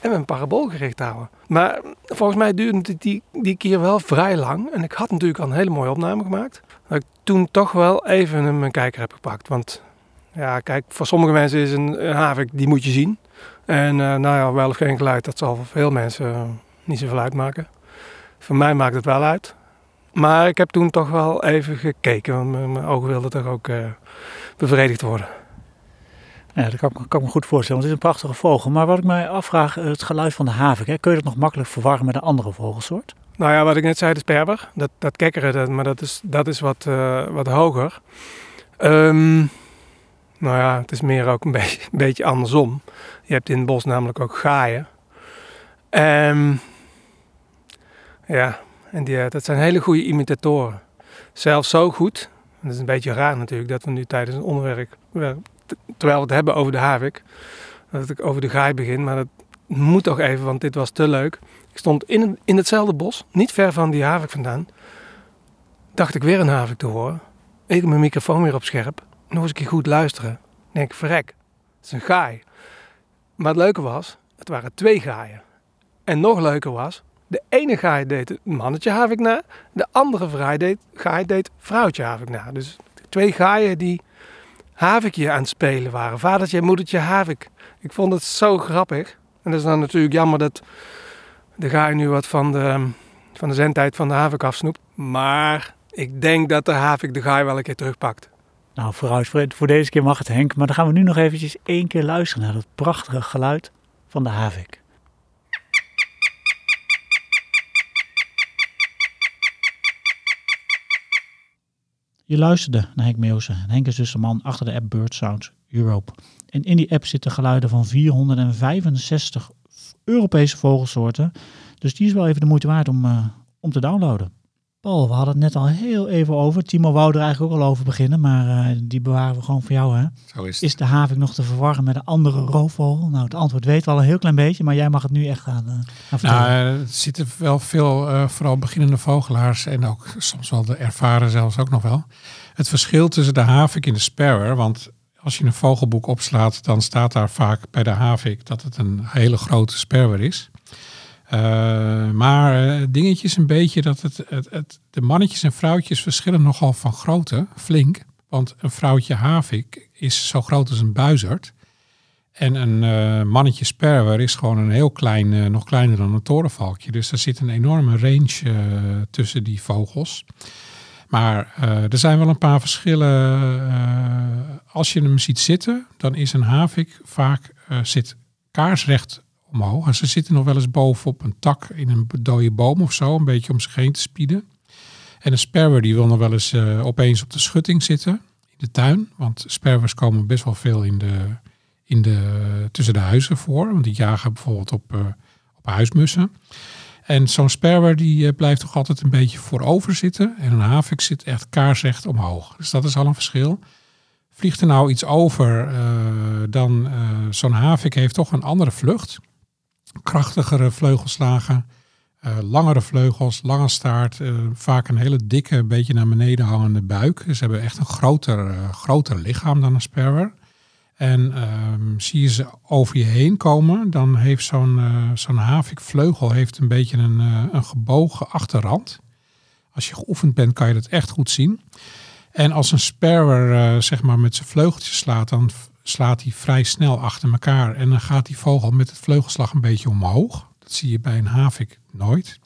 en mijn parabool gericht houden. Maar volgens mij duurde die, die keer wel vrij lang. En ik had natuurlijk al een hele mooie opname gemaakt. Dat ik toen toch wel even mijn kijker heb gepakt. Want ja, kijk, voor sommige mensen is een, havik, die moet je zien. En eh, nou ja, wel of geen geluid, dat zal voor veel mensen eh, niet zoveel uitmaken. Voor mij maakt het wel uit. Maar ik heb toen toch wel even gekeken, want mijn, mijn ogen wilden toch ook eh, bevredigd worden. Ja, dat kan, ik me- kan ik me goed voorstellen, want het is een prachtige vogel. Maar wat ik mij afvraag, eh, het geluid van de havik, hè, kun je dat nog makkelijk verwarren met een andere vogelsoort? Nou ja, wat ik net zei, de sperber, dat, dat kekkeren, dat, maar dat is, dat is wat, eh, wat hoger. Ehm, nou ja, het is meer ook een *laughs* beetje, een beetje andersom. Je hebt in het bos namelijk ook gaaien. Ehm, ja, en die, eh, dat zijn hele goede imitatoren. Zelfs zo goed, dat is een beetje raar natuurlijk, dat we nu tijdens een onderwerp, wer- t- terwijl we het hebben over de havik, dat ik over de gaai begin, maar dat moet toch even, want dit was te leuk. Ik stond in, in hetzelfde bos, niet ver van die havik vandaan. Dacht ik weer een havik te horen. Ik mijn microfoon weer op scherp. Nog eens een keer goed luisteren. Ik Denk, verrek, het is een gaai. Maar het leuke was, het waren twee gaaien. En nog leuker was, de ene gaai deed het mannetje havik na. De andere gaai deed, gaai deed vrouwtje havik na. Dus twee gaaien die havikje aan het spelen waren. Vadertje en moedertje havik. Ik vond het zo grappig. En dat is dan natuurlijk jammer dat de gaai nu wat van de, van de zendtijd van de havik afsnoept. Maar ik denk dat de havik de gaai wel een keer terugpakt. Nou, vooruit, voor, voor deze keer mag het Henk. Maar dan gaan we nu nog eventjes één keer luisteren naar dat prachtige geluid van de havik. Je luisterde naar Henk Meeuwsen. En Henk is dus de man achter de app Bird Sounds Europe. En in die app zitten geluiden van 465 Europese vogelsoorten. Dus die is wel even de moeite waard om, eh, om te downloaden. Paul, we hadden het net al heel even over. Timo wou er eigenlijk ook al over beginnen, maar eh, die bewaren we gewoon voor jou. Hè? Zo is. Is de havik nog te verwarren met een andere roofvogel? Nou, het antwoord weten we al een heel klein beetje, maar jij mag het nu echt gaan, eh, gaan vertellen. Nou, eh, er zitten wel veel, vooral beginnende vogelaars en ook soms wel de ervaren zelfs ook nog wel. Het verschil tussen de havik en de sparrow, want als je een vogelboek opslaat, dan staat daar vaak bij de havik dat het een hele grote sparrow is. Eh, maar eh, het dingetje is een beetje dat het, het, het, de mannetjes en vrouwtjes verschillen nogal van grootte, flink. Want een vrouwtje havik is zo groot als een buizerd. En een eh, mannetje sparrow is gewoon een heel klein, eh, nog kleiner dan een torenvalkje. Dus er zit een enorme range eh, tussen die vogels. Maar eh, er zijn wel een paar verschillen. Eh, als je hem ziet zitten, dan is een havik vaak eh, zit kaarsrecht ze zitten nog wel eens bovenop een tak in een dode boom of zo, een beetje om zich heen te spieden. En een sparrow die wil nog wel eens eh, opeens op de schutting zitten in de tuin. Want sparrows komen best wel veel in de, in de, tussen de huizen voor. Want die jagen bijvoorbeeld op, eh, op huismussen. En zo'n sparrow die eh, blijft toch altijd een beetje voorover zitten. En een havik zit echt kaarsrecht omhoog. Dus dat is al een verschil. Vliegt er nou iets over, dan eh, zo'n havik heeft toch een andere vlucht. Krachtigere vleugelslagen, eh, langere vleugels, lange staart. eh, vaak een hele dikke, een beetje naar beneden hangende buik. Ze hebben echt een groter, eh, groter lichaam dan een sparrow. En ehm, zie je ze over je heen komen, dan heeft zo'n zo'n havikvleugel heeft een beetje een, een gebogen achterrand. Als je geoefend bent, kan je dat echt goed zien. En als een sparrow eh, zeg maar met zijn vleugeltjes slaat, dan slaat hij vrij snel achter elkaar. En dan gaat die vogel met het vleugelslag een beetje omhoog. Dat zie je bij een havik nooit.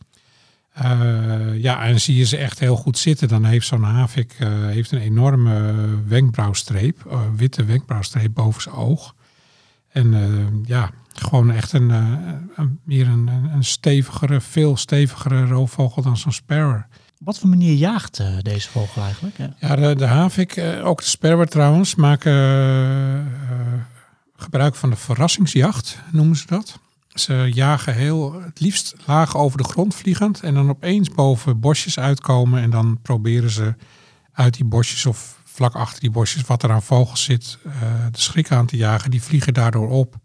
Eh, ja, en zie je ze echt heel goed zitten, dan heeft zo'n havik eh, heeft een enorme wenkbrauwstreep, eh, witte wenkbrauwstreep boven zijn oog. En ja, gewoon echt een, een meer een een stevigere, veel stevigere roofvogel dan zo'n sparrow. Wat voor manier jaagt eh, deze vogel eigenlijk? Ja, de, de havik, eh, ook de sparrow trouwens, maken eh, gebruik van de verrassingsjacht, noemen ze dat. Ze jagen heel, het liefst laag over de grond vliegend en dan opeens boven bosjes uitkomen en dan proberen ze uit die bosjes of vlak achter die bosjes wat er aan vogels zit, de schrik aan te jagen. Die vliegen daardoor op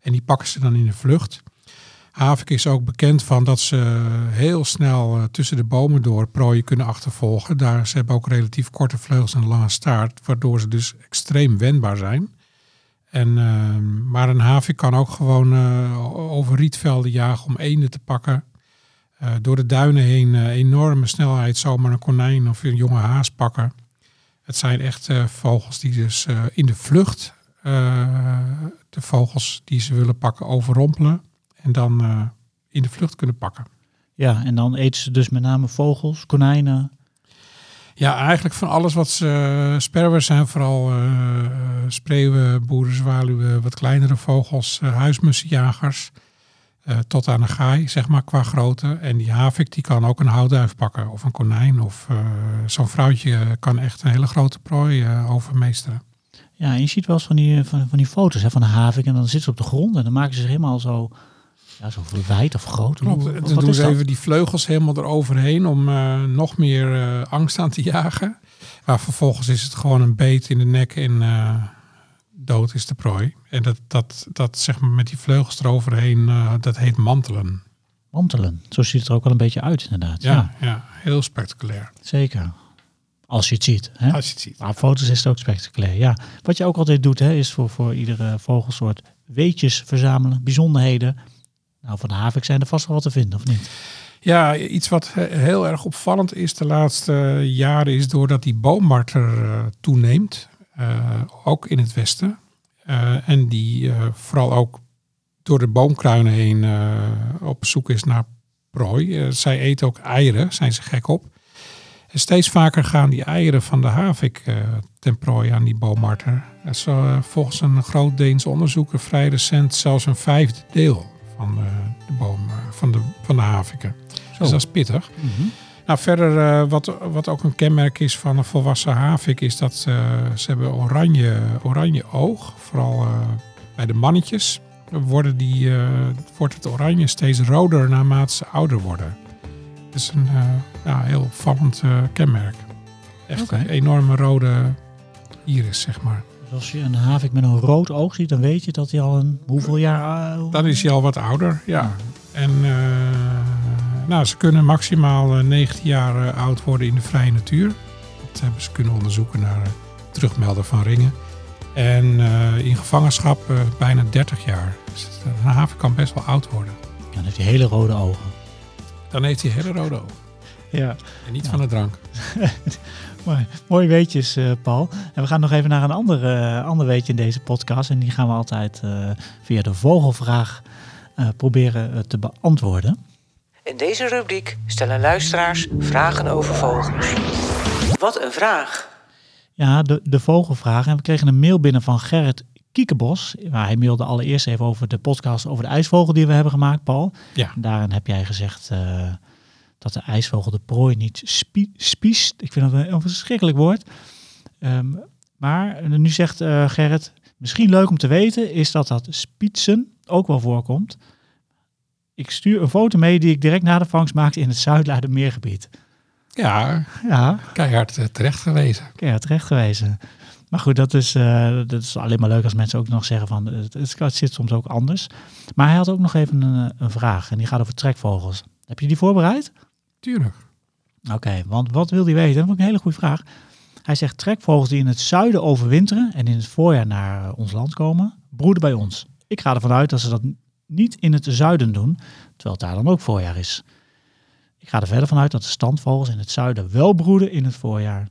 en die pakken ze dan in de vlucht. Havik is ook bekend van dat ze heel snel eh, tussen de bomen door prooien kunnen achtervolgen. Daar, ze hebben ook relatief korte vleugels en een lange staart, waardoor ze dus extreem wendbaar zijn. En, eh, maar een havik kan ook gewoon eh, over rietvelden jagen om eenden te pakken. Eh, door de duinen heen enorme snelheid zomaar een konijn of een jonge haas pakken. Het zijn echt vogels die dus in de vlucht de vogels die ze willen pakken overrompelen. En dan eh, in de vlucht kunnen pakken. Ja, en dan eten ze dus met name vogels, konijnen. Ja, eigenlijk van alles wat ze... Sparrows zijn vooral eh, eh, spreeuwen, boerenzwaluwen, wat kleinere vogels, eh, huismussenjagers. eh, tot aan een gaai, zeg maar, qua grootte. En die havik, die kan ook een houtduif pakken of een konijn. Of eh, zo'n vrouwtje kan echt een hele grote prooi eh, overmeesteren. Ja, en je ziet wel eens van die, van, van die foto's hè, van de havik en dan zitten ze op de grond en dan maken ze zich helemaal zo, ja, zo wijd of groot. Klopt. Hoe- dan doen ze dat? even die vleugels helemaal eroverheen om eh, nog meer eh, angst aan te jagen. Maar vervolgens is het gewoon een beet in de nek en eh, dood is de prooi. En dat, dat, dat zeg maar met die vleugels eroverheen, dat heet mantelen. Mantelen. Zo ziet het er ook wel een beetje uit inderdaad. Ja, Ja, ja. heel spectaculair. zeker. Als je het ziet. Hè? Als je het ziet. Maar op foto's is het ook spectaculair. Ja. Wat je ook altijd doet, hè, is voor, voor iedere vogelsoort weetjes verzamelen, bijzonderheden. Nou, van havik zijn er vast wel wat te vinden, of niet? Ja, iets wat he- heel erg opvallend is de laatste jaren is doordat die boommarter eh, toeneemt, eh, ook in het westen. Eh, en die vooral ook door de boomkruinen heen op zoek is naar prooi. Zij eten ook eieren, zijn ze gek op. En steeds vaker gaan die eieren van de havik ten prooi aan die boommarter. Volgens een groot Deens onderzoeker vrij recent zelfs een vijfde deel van eh, de boom, eh, van de, van de haviken. Dus dat is pittig. Mhm. Nou, verder, eh, wat, wat ook een kenmerk is van een volwassen havik, is dat ze, ze hebben oranje, oranje oog. Vooral bij de mannetjes worden die, wordt het oranje steeds roder naarmate ze ouder worden. Dat is een ja, heel opvallend kenmerk. Echt een enorme rode iris, zeg maar. Dus als je een havik met een rood oog ziet, dan weet je dat hij al een hoeveel jaar... uh, Dan is hij al wat ouder, ja. En eh, nou, ze kunnen maximaal eh, 19 jaar eh, oud worden in de vrije natuur. Dat hebben ze kunnen onderzoeken naar terugmelden van ringen. En in gevangenschap bijna 30 jaar. Dus een haven kan best wel oud worden. Dan heeft hij hele rode ogen. Dan heeft hij hele rode ogen. Ja, En niet Ja. van de drank. *laughs* mooi. Mooie weetjes, eh, Paul. En we gaan nog even naar een ander, eh, ander weetje in deze podcast. En die gaan we altijd eh, via de vogelvraag eh, proberen te beantwoorden. In deze rubriek stellen luisteraars vragen over vogels. Wat een vraag! Ja, de, de vogelvraag. En we kregen een mail binnen van Gerrit Kiekebos. Maar hij mailde allereerst even over de podcast over de ijsvogel die we hebben gemaakt, Paul. Ja. Daarin heb jij gezegd eh, dat de ijsvogel de prooi niet spie- spiest. Ik vind dat een, verschrikkelijk woord. Ehm, maar nu zegt eh, Gerrit, misschien leuk om te weten is dat dat spietsen ook wel voorkomt. Ik stuur een foto mee die ik direct na de vangst maakte in het Zuidlaardermeergebied. Ja, Ja, keihard eh, terecht gewezen. ja, terecht gewezen. Maar goed, dat is, eh, dat is alleen maar leuk als mensen ook nog zeggen van het, het, zit soms ook anders. Maar hij had ook nog even een, een vraag en die gaat over trekvogels. Heb je die voorbereid? Tuurlijk. Oké, want wat wil hij weten? Dat ik een hele goede vraag. Hij zegt trekvogels die in het zuiden overwinteren en in het voorjaar naar eh, ons land komen, broeden bij ons. Ik ga ervan uit dat ze dat niet in het zuiden doen, terwijl het daar dan ook voorjaar is. Ik ga er verder vanuit dat de standvogels in het zuiden wel broeden in het voorjaar.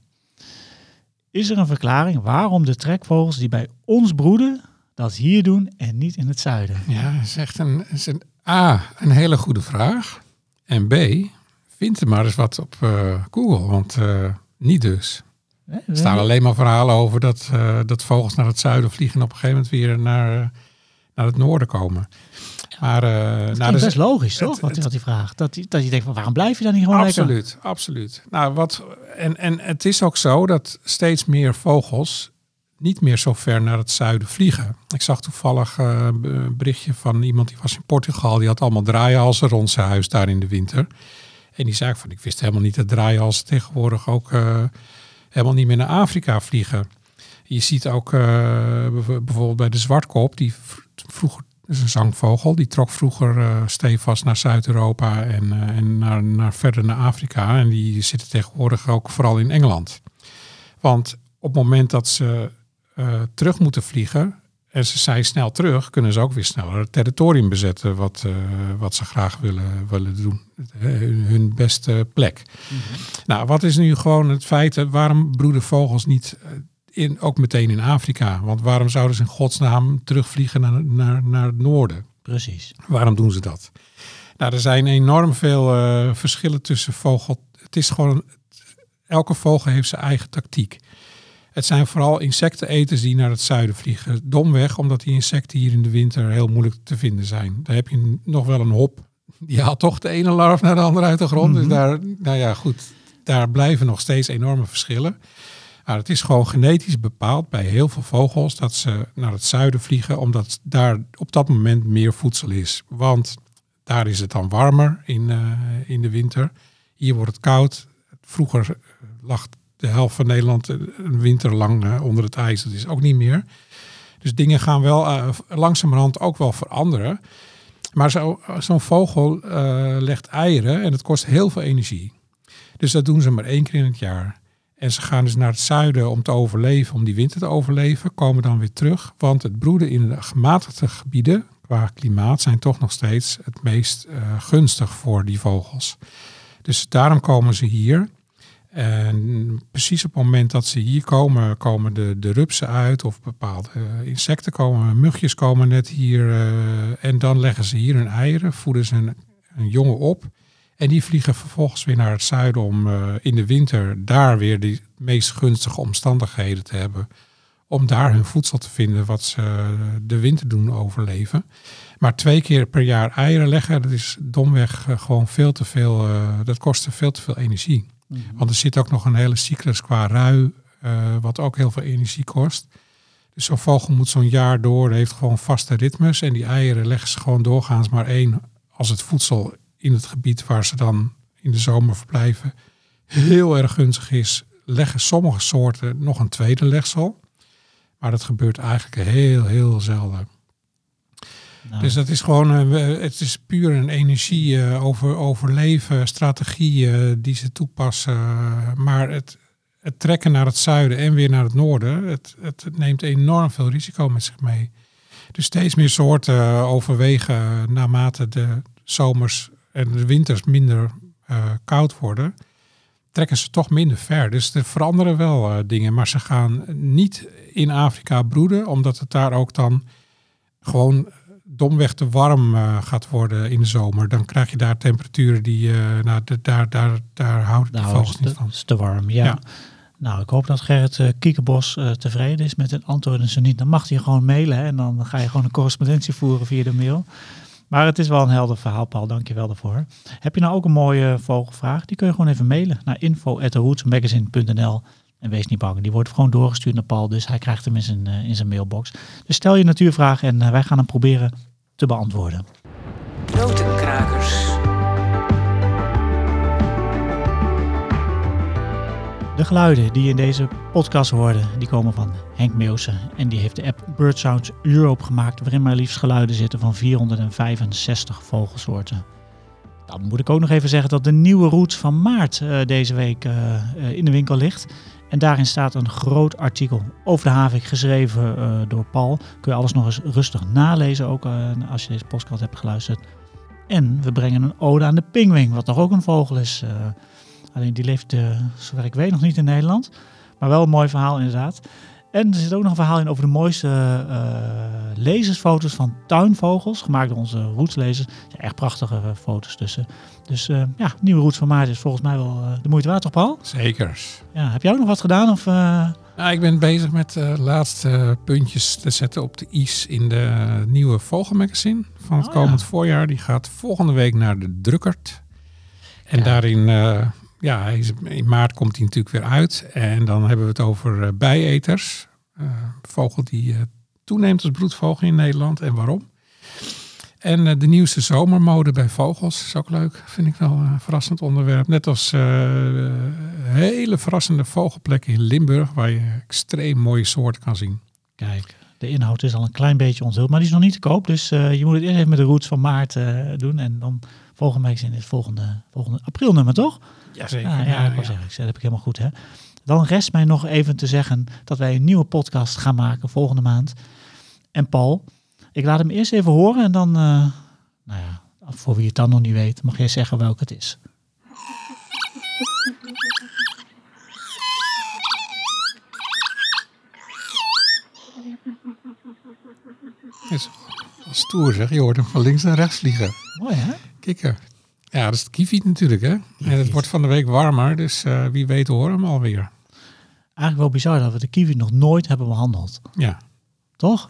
Is er een verklaring waarom de trekvogels die bij ons broeden, dat hier doen en niet in het zuiden? Ja, dat is echt een, is een A, een hele goede vraag. En B, vind er maar eens wat op eh, Google, want eh, niet dus. Er staan alleen maar verhalen over dat, eh, dat vogels naar het zuiden vliegen en op een gegeven moment weer naar, naar het noorden komen. Maar Dat nou, dus- best logisch, toch? het- wat, wat hij vraagt. Dat, dat je denkt, van, waarom blijf je dan niet gewoon lekker? absoluut, absoluut. Nou, wat, en, en het is ook zo dat steeds meer vogels niet meer zo ver naar het zuiden vliegen. Ik zag toevallig een berichtje van iemand die was in Portugal. Die had allemaal draaihalzen rond zijn huis daar in de winter. En die zei van, ik wist helemaal niet dat draaihalzen tegenwoordig ook eh, helemaal niet meer naar Afrika vliegen. Je ziet ook eh, bijv- bijvoorbeeld bij de zwartkop, die vroeger, is een zangvogel, die trok vroeger stevast naar Zuid-Europa en, en naar, naar verder naar Afrika. En die zitten tegenwoordig ook vooral in Engeland. Want op het moment dat ze terug moeten vliegen en ze zijn snel terug, kunnen ze ook weer sneller het territorium bezetten wat, eh, wat ze graag willen, willen doen. Eh, Hun, beste plek. Nou, wat is nu gewoon het feit, eh, waarom broeden vogels niet in, ook meteen in Afrika? Want waarom zouden ze in godsnaam terugvliegen naar, naar, naar het noorden? Precies. Waarom doen ze dat? Nou, er zijn enorm veel verschillen tussen vogel. Het is gewoon, elke vogel heeft zijn eigen tactiek. Het zijn vooral insecteneters die naar het zuiden vliegen. Domweg, omdat die insecten hier in de winter heel moeilijk te vinden zijn. Daar heb je nog wel een hop. Die haalt toch de ene larf naar de andere uit de grond. Dus daar, nou ja, goed. Daar blijven nog steeds enorme verschillen. Maar het is gewoon genetisch bepaald bij heel veel vogels dat ze naar het zuiden vliegen, omdat daar op dat moment meer voedsel is. Want daar is het dan warmer in, eh, in de winter. Hier wordt het koud. Vroeger lag de helft van Nederland eh, een winter lang eh, onder het ijs. Dat is ook niet meer. Dus dingen gaan wel eh, langzamerhand ook wel veranderen. Maar zo- zo'n vogel eh, legt eieren en het kost heel veel energie. Dus dat doen ze maar één keer in het jaar. En ze gaan dus naar het zuiden om te overleven, om die winter te overleven, komen dan weer terug. Want het broeden in de gematigde gebieden qua klimaat zijn toch nog steeds het meest eh, gunstig voor die vogels. Dus daarom komen ze hier. En precies op het moment dat ze hier komen, komen de, de rupsen uit of bepaalde eh, insecten komen, mugjes komen net hier. eh, en dan leggen ze hier hun eieren, voeden ze een, jongen op. En die vliegen vervolgens weer naar het zuiden om eh, in de winter daar weer de meest gunstige omstandigheden te hebben. Om daar hun voedsel te vinden wat ze de winter doen overleven. Maar twee keer per jaar eieren leggen, dat is domweg gewoon veel te veel. dat kostte veel te veel energie. Want er zit ook nog een hele cyclus qua rui, eh, wat ook heel veel energie kost. Dus zo'n vogel moet zo'n jaar door, heeft gewoon vaste ritmes. En die eieren leggen ze gewoon doorgaans maar één als het voedsel in het gebied waar ze dan in de zomer verblijven heel erg gunstig is. Leggen sommige soorten nog een tweede legsel. Maar dat gebeurt eigenlijk heel, heel zelden. Nou, Dus dat is gewoon, eh, het is puur een energie eh, over overleven, strategie eh, die ze toepassen. Maar het, trekken naar het zuiden en weer naar het noorden, het, het neemt enorm veel risico met zich mee. Dus steeds meer soorten overwegen naarmate de zomers en de winters minder koud worden, trekken ze toch minder ver. Dus er veranderen wel dingen, maar ze gaan niet in Afrika broeden, omdat het daar ook dan gewoon domweg te warm eh, gaat worden in de zomer. Dan krijg je daar temperaturen die, eh nou, de- daar, daar, daar houden de vogels niet van. is te warm, ja. Ja. Nou, ik hoop dat Gerrit eh, Kiekenbos tevreden is met het antwoord. En zo niet, dan mag hij gewoon mailen. Hè, en dan ga je gewoon een correspondentie voeren via de mail. Maar het is wel een helder verhaal, Paul. Dank je wel daarvoor. Heb je nou ook een mooie vogelvraag? Die kun je gewoon even mailen naar info.rootsmagazine.nl. En wees niet bang, die wordt gewoon doorgestuurd naar Paul. Dus hij krijgt hem in zijn, eh, in zijn mailbox. Dus stel je natuurvraag en eh, wij gaan hem proberen te beantwoorden. Notenkrakers. De geluiden die je in deze podcast hoorde, die komen van Henk Meeuwsen. En die heeft de app Bird Sounds Europe gemaakt, waarin maar liefst geluiden zitten van 465 vogelsoorten. Dan moet ik ook nog even zeggen dat de nieuwe route van maart eh, deze week in de winkel ligt. En daarin staat een groot artikel over de havik, geschreven eh, door Paul. Kun je alles nog eens rustig nalezen, ook eh, als je deze podcast hebt geluisterd. En we brengen een ode aan de pinguïn, wat toch ook een vogel is. eh, Alleen die leeft, zover ik weet, nog niet in Nederland. Maar wel een mooi verhaal inderdaad. En er zit ook nog een verhaal in over de mooiste eh, lezersfoto's van tuinvogels. Gemaakt door onze roetslezers. Er zijn echt prachtige eh, foto's tussen. Dus eh, ja, nieuwe routes van maart is volgens mij wel de moeite waard, toch Paul? Zekers. Ja, heb jij ook nog wat gedaan? Of, Nou, ik ben bezig met de laatste puntjes te zetten op de i's in de nieuwe Vogelmagazine van het Oh, komend ja. voorjaar. Die gaat volgende week naar de drukkert. En daarin, ja, in maart komt hij natuurlijk weer uit. En dan hebben we het over eh, bijeters. Eh, vogel die eh, toeneemt als broedvogel in Nederland en waarom. En de nieuwste zomermode bij vogels is ook leuk. Vind ik wel een verrassend onderwerp. Net als hele verrassende vogelplekken in Limburg. Waar je extreem mooie soorten kan zien. Kijk, de inhoud is al een klein beetje onthuld. Maar die is nog niet te koop. Dus eh, je moet het eerst even met de routes van maart eh, doen. En dan volgende week in het volgende, volgende aprilnummer, toch? Jazeker. Ja, ja, ik zeggen, ik- dat heb ik helemaal goed. Hè? Dan rest mij nog even te zeggen dat wij een nieuwe podcast gaan maken volgende maand. En Paul, ik laat hem eerst even horen en dan, eh, nou ja, voor wie het dan nog niet weet, mag jij zeggen welke het is. Is stoer zeg. Je hoort hem van links naar rechts vliegen. Mooi hè? Kikker. Ja, dat is de kieviet natuurlijk hè. En het Kieviet. wordt van de week warmer. Dus eh, wie weet horen we hem alweer. Eigenlijk wel bizar dat we de kiwi nog nooit hebben behandeld. Ja, Toch?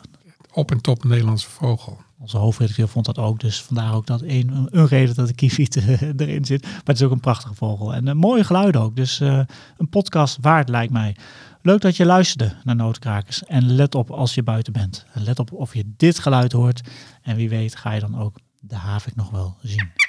op en top Nederlandse vogel. Onze hoofdredacteur vond dat ook, dus vandaar ook dat een, een, reden dat de kieviet eh, *laughs* erin zit. Maar het is ook een prachtige vogel en een mooie geluiden ook. Dus eh, een podcast waard lijkt mij. Leuk dat je luisterde naar Noodkrakers. En let op als je buiten bent. En let op of je dit geluid hoort. En wie weet ga je dan ook de havik nog wel zien.